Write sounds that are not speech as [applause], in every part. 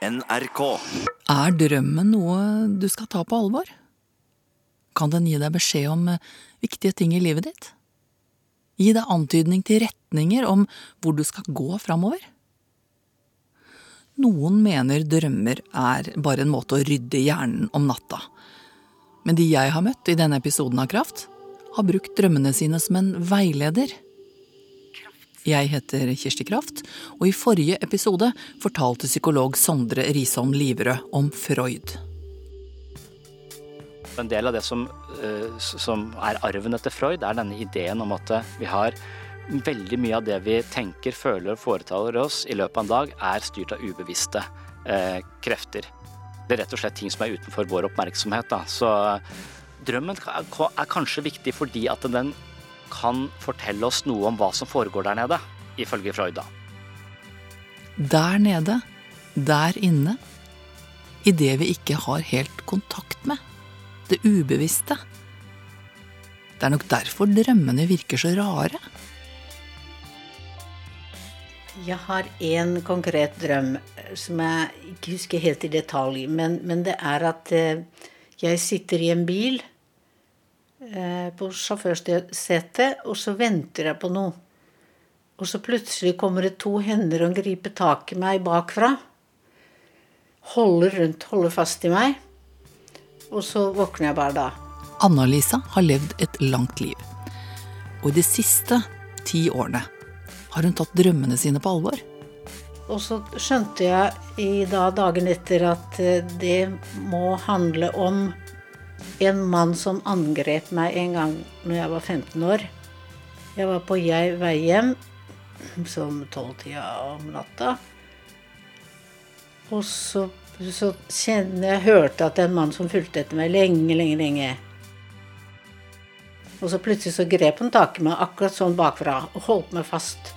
NRK. Er drømmen noe du skal ta på alvor? Kan den gi deg beskjed om eh, viktige ting i livet ditt? Gi deg antydning til retninger om hvor du skal gå framover? Noen mener drømmer er bare en måte å rydde hjernen om natta. Men de jeg har møtt i denne episoden av Kraft, har brukt drømmene sine som en veileder. Jeg heter Kirsti Kraft, og i forrige episode fortalte psykolog Sondre Risholm Liverød om Freud. En del av det som, eh, som er arven etter Freud, er denne ideen om at vi har veldig mye av det vi tenker, føler og foretaler oss i løpet av en dag, er styrt av ubevisste eh, krefter. Det er rett og slett ting som er utenfor vår oppmerksomhet. Da. Så drømmen er kanskje viktig fordi at den kan fortelle oss noe om hva som foregår der nede, ifølge Freud. da. Der nede, der inne, i det vi ikke har helt kontakt med, det ubevisste. Det er nok derfor drømmene virker så rare. Jeg har én konkret drøm som jeg ikke husker helt i detalj. Men, men det er at eh, jeg sitter i en bil Eh, på sjåførsetet, og så venter jeg på noe. Og så plutselig kommer det to hender og griper tak i meg bakfra. Holder rundt, holder fast i meg. Og så våkner jeg bare da. Anna-Lisa har levd et langt liv. Og i de siste ti årene har hun tatt drømmene sine på alvor. Og så skjønte jeg i da dagen etter at eh, det må handle om en mann som angrep meg en gang når jeg var 15 år. Jeg var på jeg vei hjem som tolvtida om natta. Og så, så kjenner jeg hørte at det er en mann som fulgte etter meg lenge, lenge, lenge. Og så plutselig så grep han tak i meg akkurat sånn bakfra og holdt meg fast.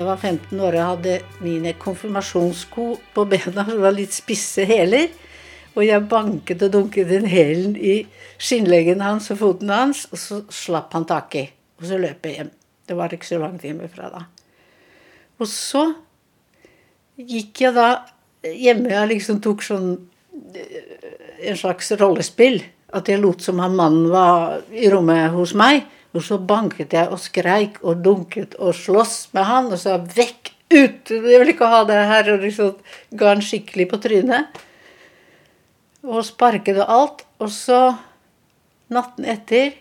Jeg var 15 år og hadde mine konfirmasjonssko på bena som var litt spisse hæler. Og jeg banket og dunket en hælen i skinnleggen hans og foten hans, og så slapp han tak i. Og så løp jeg hjem. Det var ikke så langt hjemmefra da. Og så gikk jeg da hjemme Jeg liksom tok sånn eh, en slags rollespill. At jeg lot som han mannen var i rommet hos meg. Og så banket jeg og skreik og dunket og sloss med han og sa 'vekk ut', jeg vil ikke ha det her. Og liksom ga han skikkelig på trynet og sparket og alt. Og så, natten etter,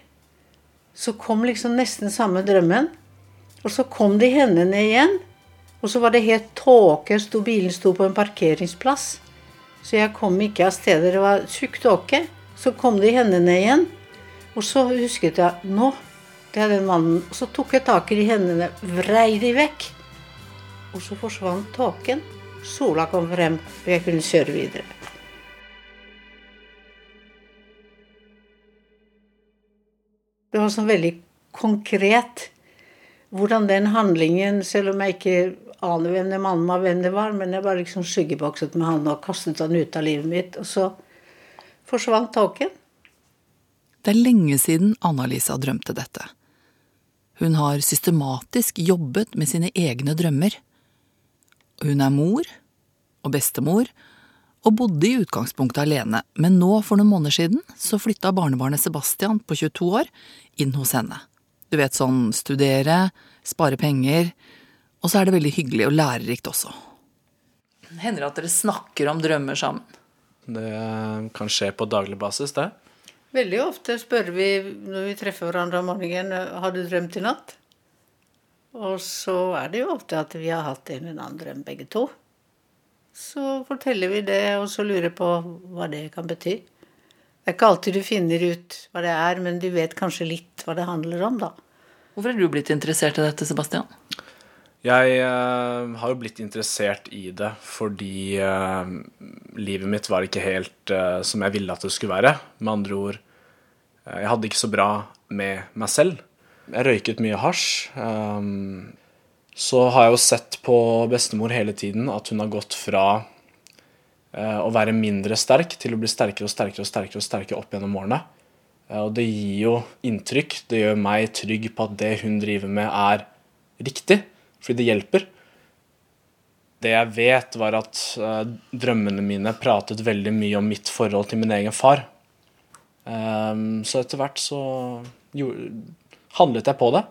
så kom liksom nesten samme drømmen. Og så kom de hendene igjen. Og så var det helt tåke. Bilen sto på en parkeringsplass. Så jeg kom ikke av stedet. Det var tjukk tåke. Så kom de hendene igjen. Og så husket jeg Nå, det er den mannen. Og så tok jeg tak i de hendene, vrei de vekk. Og så forsvant tåken. Sola kom frem, og jeg kunne kjøre videre. Var sånn veldig konkret hvordan den handlingen, selv om jeg ikke aner hvem den mannen var, hvem det var, men jeg bare liksom skyggebokset med han og kastet han ut av livet mitt. Og så forsvant tåken. Det er lenge siden Anna-Lisa drømte dette. Hun har systematisk jobbet med sine egne drømmer. Hun er mor og bestemor og bodde i utgangspunktet alene, men nå, for noen måneder siden, så flytta barnebarnet Sebastian på 22 år inn hos henne. Du vet sånn studere, spare penger, og så er det veldig hyggelig og lærerikt også. Hender det at dere snakker om drømmer sammen? Det kan skje på daglig basis, det. Veldig ofte spør vi når vi treffer hverandre om morgenen har du drømt i natt. Og så er det jo ofte at vi har hatt en eller annen drøm begge to. Så forteller vi det, og så lurer på hva det kan bety. Det er ikke alltid du finner ut hva det er, men du vet kanskje litt hva det handler om, da. Hvorfor er du blitt interessert i dette, Sebastian? Jeg uh, har jo blitt interessert i det fordi uh, livet mitt var ikke helt uh, som jeg ville at det skulle være. Med andre ord, jeg hadde ikke så bra med meg selv. Jeg røyket mye hasj. Så har jeg jo sett på bestemor hele tiden at hun har gått fra eh, å være mindre sterk til å bli sterkere og sterkere og sterkere og sterkere opp gjennom årene. Eh, og det gir jo inntrykk. Det gjør meg trygg på at det hun driver med, er riktig. Fordi det hjelper. Det jeg vet, var at eh, drømmene mine pratet veldig mye om mitt forhold til min egen far. Um, så etter hvert så jo, handlet jeg på det.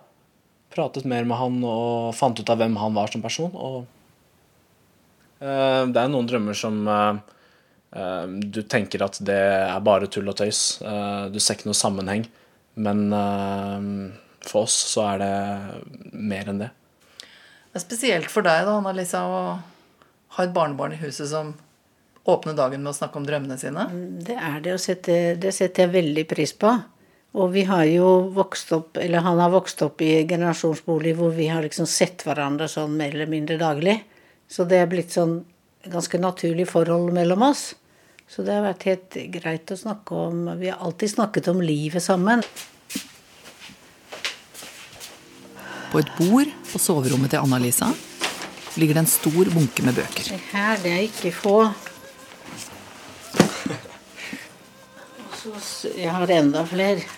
Pratet mer med han og fant ut av hvem han var som person. Og eh, det er noen drømmer som eh, eh, du tenker at det er bare tull og tøys. Eh, du ser ikke noe sammenheng. Men eh, for oss så er det mer enn det. Det er spesielt for deg da, Anna-Lisa, å ha et barnebarn i huset som åpner dagen med å snakke om drømmene sine. Det er det, og det setter jeg veldig pris på. Og vi har jo vokst opp, eller han har vokst opp i generasjonsbolig hvor vi har liksom sett hverandre sånn mer eller mindre daglig. Så det er blitt sånn ganske naturlig forhold mellom oss. Så det har vært helt greit å snakke om Vi har alltid snakket om livet sammen. På et bord på soverommet til Anna-Lisa ligger det en stor bunke med bøker. Det her, det er ikke få. [laughs] Jeg har enda flere.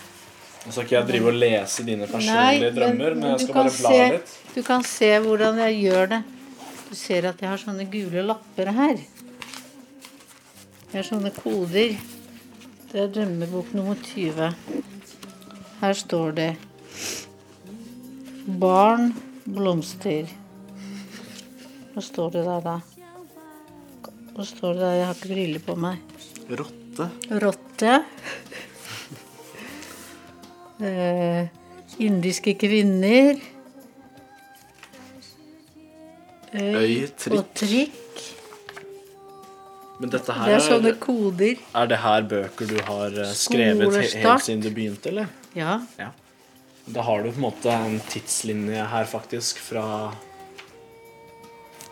Nå skal ikke jeg drive og lese dine Nei, drømmer, men jeg skal bare bla se- litt. Du kan se hvordan jeg gjør det. Du ser at jeg har sånne gule lapper her. Jeg har sånne koder. Det er drømmebok nummer 20. Her står det Barn, blomster. Hva står det der, da? Hva står det der? Jeg har ikke briller på meg. Rotte. Rotte. Eh, indiske kvinner. Øy, trikk. Og trikk. Men dette Det er sånne er, koder. er det her bøker du har eh, skrevet Skolestart. helt siden du begynte, eller? Ja. Ja. Da har du på en måte en tidslinje her, faktisk, fra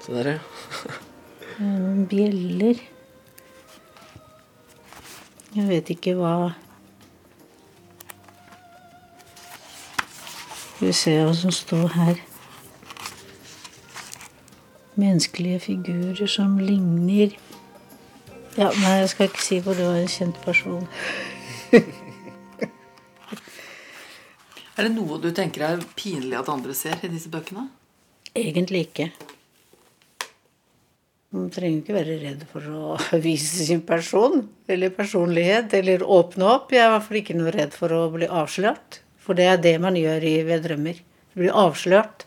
Se der, ja. Bjeller. Jeg vet ikke hva Skal vi se hva som står her. Menneskelige figurer som ligner Ja, nei, jeg skal ikke si hvor det var en kjent person. [laughs] Er det noe du tenker er pinlig at andre ser i disse bøkene? Egentlig ikke. Man trenger ikke være redd for å [laughs] vise sin person eller personlighet eller åpne opp. Jeg er i hvert fall ikke noe redd for å bli avslørt. For det er det man gjør i ved drømmer. Du blir avslørt.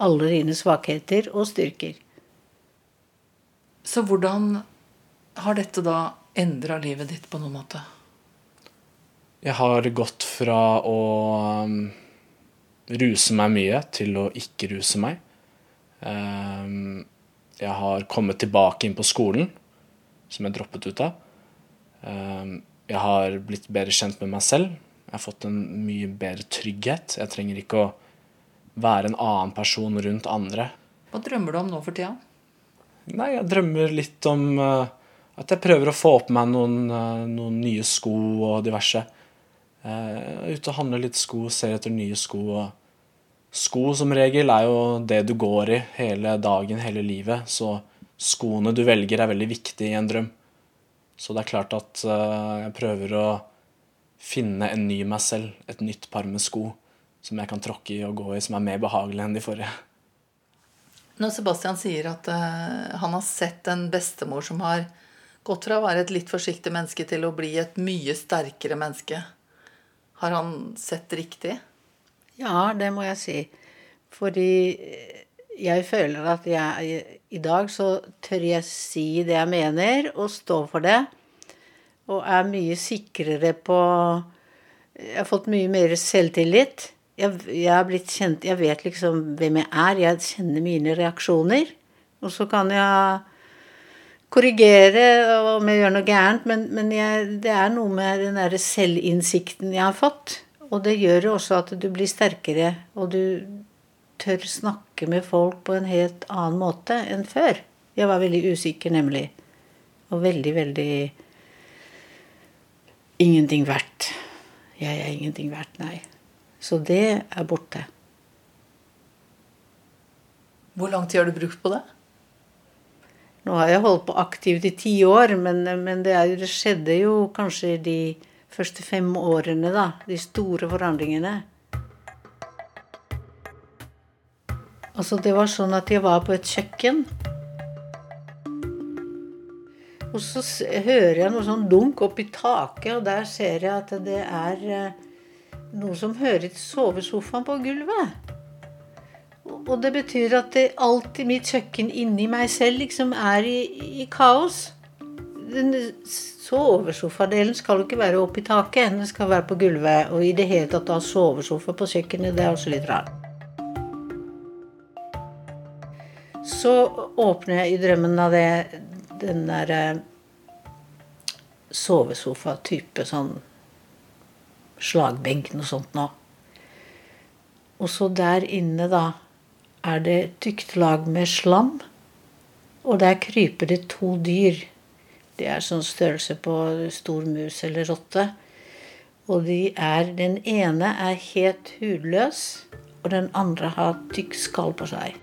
Alle dine svakheter og styrker. Så hvordan har dette da endra livet ditt på noen måte? Jeg har gått fra å um, ruse meg mye til å ikke ruse meg. Um, jeg har kommet tilbake inn på skolen, som jeg droppet ut av. Um, jeg har blitt bedre kjent med meg selv. Jeg har fått en mye bedre trygghet. Jeg trenger ikke å være en annen person rundt andre. Hva drømmer du om nå for tida? Nei, jeg drømmer litt om eh, at jeg prøver å få på meg noen, eh, noen nye sko og diverse. Uh, er ute og handler litt sko, ser etter nye sko. Og sko som regel er jo det du går i hele dagen, hele livet. Så skoene du velger, er veldig viktig i en drøm. Så det er klart at eh, jeg prøver å finne en ny meg selv, et nytt par med sko som jeg kan tråkke i og gå i, som er mer behagelig enn de forrige. Når Sebastian sier at uh, han har sett en bestemor som har gått fra å være et litt forsiktig menneske til å bli et mye sterkere menneske, har han sett riktig? Ja, det må jeg si. Fordi jeg føler at jeg i dag så tør jeg si det jeg mener, og stå for det. Og er mye sikrere på Jeg har fått mye mer selvtillit. Jeg, jeg er blitt kjent Jeg vet liksom hvem jeg er. Jeg kjenner mine reaksjoner. Og så kan jeg korrigere om jeg gjør noe gærent, men, men jeg, det er noe med den der selvinnsikten jeg har fått. Og det gjør jo også at du blir sterkere, og du tør snakke med folk på en helt annen måte enn før. Jeg var veldig usikker, nemlig. Og veldig, veldig Ingenting verdt. Jeg er ingenting verdt, nei. Så det er borte. Hvor lang tid har du brukt på det? Nå har jeg holdt på aktivt i ti år, men, men det, er, det skjedde jo kanskje de første fem årene, da. De store forandringene. Altså, det var sånn at jeg var på et kjøkken Og så hører jeg noe sånn dunk oppi taket, og der ser jeg at det er eh, noe som hører til sovesofaen på gulvet. Og det betyr at det, alt i mitt kjøkken inni meg selv liksom er i, i kaos. Den sovesofadelen skal jo ikke være oppi taket, den skal være på gulvet. Og i det hele tatt å ha sovesofa på kjøkkenet, det er også litt rart. Så åpner jeg i drømmen av det, den der eh, sovesofa-type sånn slagbenk, noe sånt nå. Og så der inne, da, er det tykt lag med slam. Og der kryper det to dyr. De er sånn størrelse på stor mus eller rotte. Og de er Den ene er helt hudløs, og den andre har tykk skall på seg.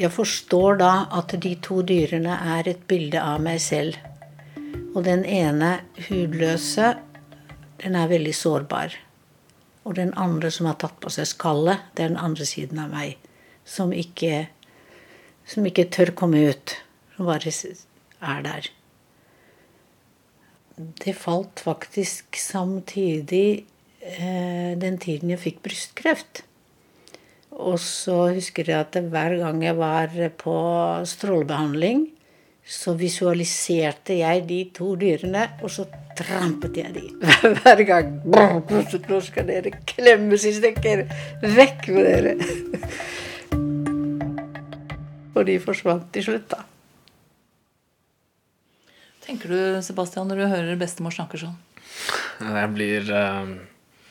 Jeg forstår da at de to dyrene er et bilde av meg selv. Og den ene hudløse, den er veldig sårbar. Og den andre som har tatt på seg skallet, det er den andre siden av meg. Som ikke, som ikke tør komme ut. Som bare er der. Det falt faktisk samtidig eh, den tiden jeg fikk brystkreft. Og så husker jeg at hver gang jeg var på strålebehandling, så visualiserte jeg de to dyrene, og så trampet jeg de [laughs] hver gang. Nå skal dere klemmes i stykker! Vekk med dere! [laughs] Og de forsvant til slutt, da. Tenker du, Sebastian, når du hører bestemor snakke sånn? Jeg blir eh,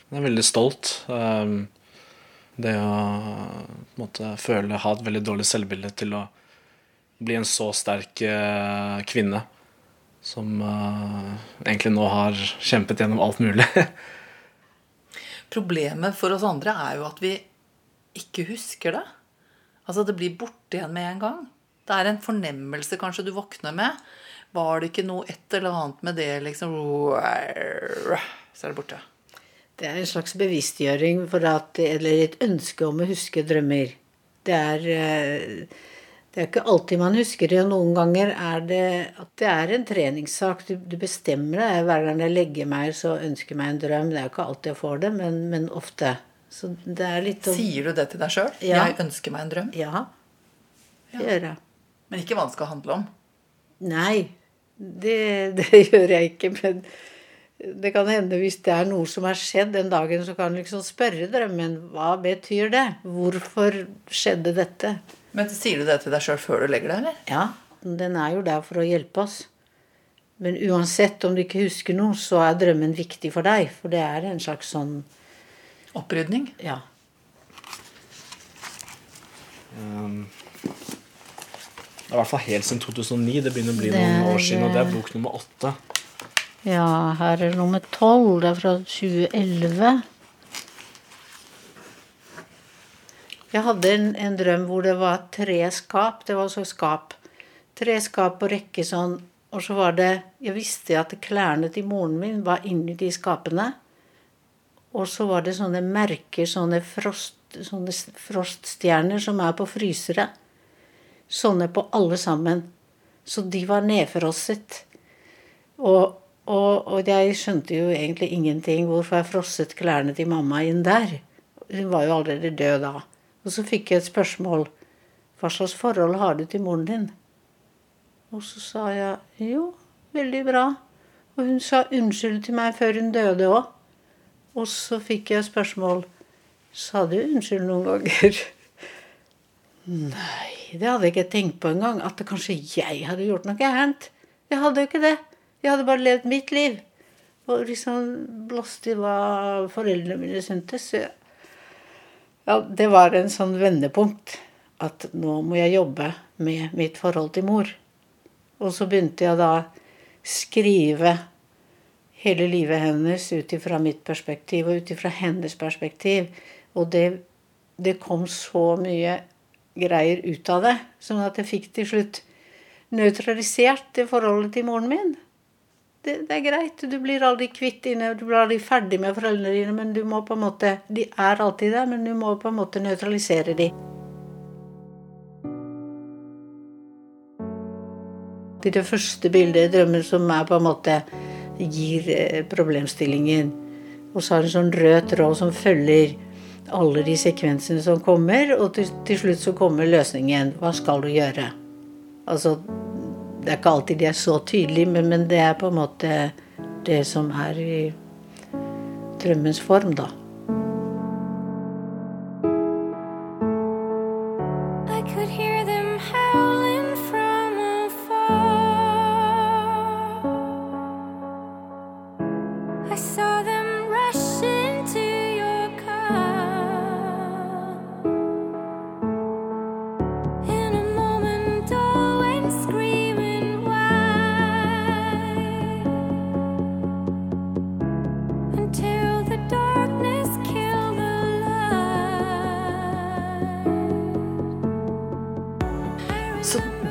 Jeg er veldig stolt. Det å måte, føle Ha et veldig dårlig selvbilde til å bli en så sterk eh, kvinne som eh, egentlig nå har kjempet gjennom alt mulig. [laughs] Problemet for oss andre er jo at vi ikke husker det. Altså, det blir borte igjen med en gang. Det er en fornemmelse kanskje du våkner med. Var det ikke noe et eller annet med det, liksom Så er det borte. Det er en slags bevisstgjøring for at, eller et ønske om å huske drømmer. Det er, eh, det er ikke alltid man husker det, og noen ganger er det at det er en treningssak. Du, du bestemmer deg. Hver gang jeg legger meg, så ønsker jeg meg en drøm. Det er jo ikke alltid jeg får det, men, men ofte. Så det er litt om Sier du det til deg sjøl? Ja. Jeg ønsker meg en drøm. Ja, det gjør jeg. Men ikke hva den skal handle om. Nei, det, det [laughs] gjør jeg ikke. Men det kan hende hvis det er noe som har skjedd den dagen, så kan du liksom spørre drømmen hva betyr det? Hvorfor skjedde dette? Men sier du det til deg sjøl før du legger deg, eller? Ja, den er jo der for å hjelpe oss. Men uansett om du ikke husker noe, så er drømmen viktig for deg. For det er en slags sånn Opprydning? Ja. Um, det er i hvert fall helt siden 2009. Det begynner å bli Det noen er- år siden, og det er bok nummer åtte. Ja, her er nummer tolv. Det er fra 2011. Jeg hadde en, en drøm hvor det var tre skap. Det var altså skap. Tre skap på rekke sånn. Og så var det Jeg visste at klærne til moren min var inni de skapene. Og så var det sånne merker, sånne, frost, sånne froststjerner som er på frysere. Sånne på alle sammen. Så de var nedfrosset. Og, og, og jeg skjønte jo egentlig ingenting. Hvorfor jeg frosset klærne til mamma inn der? Hun var jo allerede død da. Og så fikk jeg et spørsmål. Hva slags forhold har du til moren din? Og så sa jeg jo, veldig bra. Og hun sa unnskyld til meg før hun døde òg. Og så fikk jeg spørsmål Sa du unnskyld noen ganger? Nei, det hadde jeg ikke tenkt på engang. At kanskje jeg hadde gjort noe gærent. Jeg hadde jo ikke det. Jeg hadde bare levd mitt liv. Og liksom blåst i hva foreldrene mine syntes. Ja, det var en sånn vendepunkt. At nå må jeg jobbe med mitt forhold til mor. Og så begynte jeg da skrive hele livet hennes ut ifra mitt perspektiv og ut ifra hennes perspektiv. Og det, det kom så mye greier ut av det, sånn at jeg fikk til slutt nøytralisert det forholdet til moren min det, det, er greit. Du blir aldri kvitt dine Du blir aldri ferdig med foreldrene dine, men du må på en måte De er alltid der, men du må på en måte nøytralisere de. er det første bildet i drømmen som er på en måte gir eh, problemstillingen. Og så har en sånn rød tråd som følger alle de sekvensene som kommer, og til, til slutt så kommer løsningen. Hva skal du gjøre? Altså det er ikke alltid de er så tydelige, men, men det er på en måte det som er i drømmens form, da.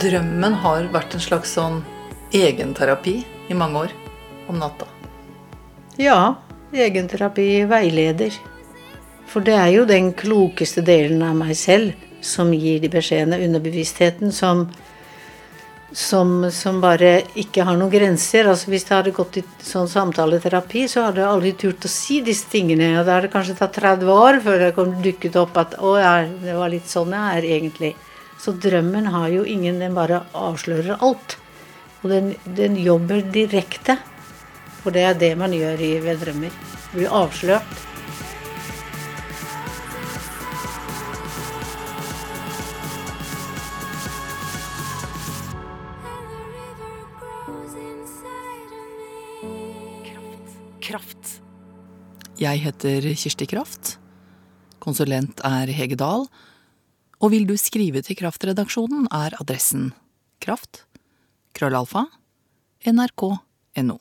Drømmen har vært en slags sånn egenterapi i mange år om natta. Ja, egenterapi veileder. For det er jo den klokeste delen av meg selv som gir de beskjedene. Underbevisstheten som, som, som bare ikke har noen grenser. Altså Hvis det hadde gått i sånn samtaleterapi, så hadde jeg aldri turt å si disse tingene. Og da hadde det kanskje tatt 30 år før det kom dukket opp at å ja, det var litt sånn jeg er egentlig. Så drømmen har jo ingen Den bare avslører alt. Og den, den jobber direkte. For det er det man gjør i, ved drømmer. Blir avslørt. Kraft. Jeg heter Kirsti Kraft. Konsulent er Hege Dahl. Og vil du skrive til Kraftredaksjonen, er adressen kraft krøllalfa nrk.no.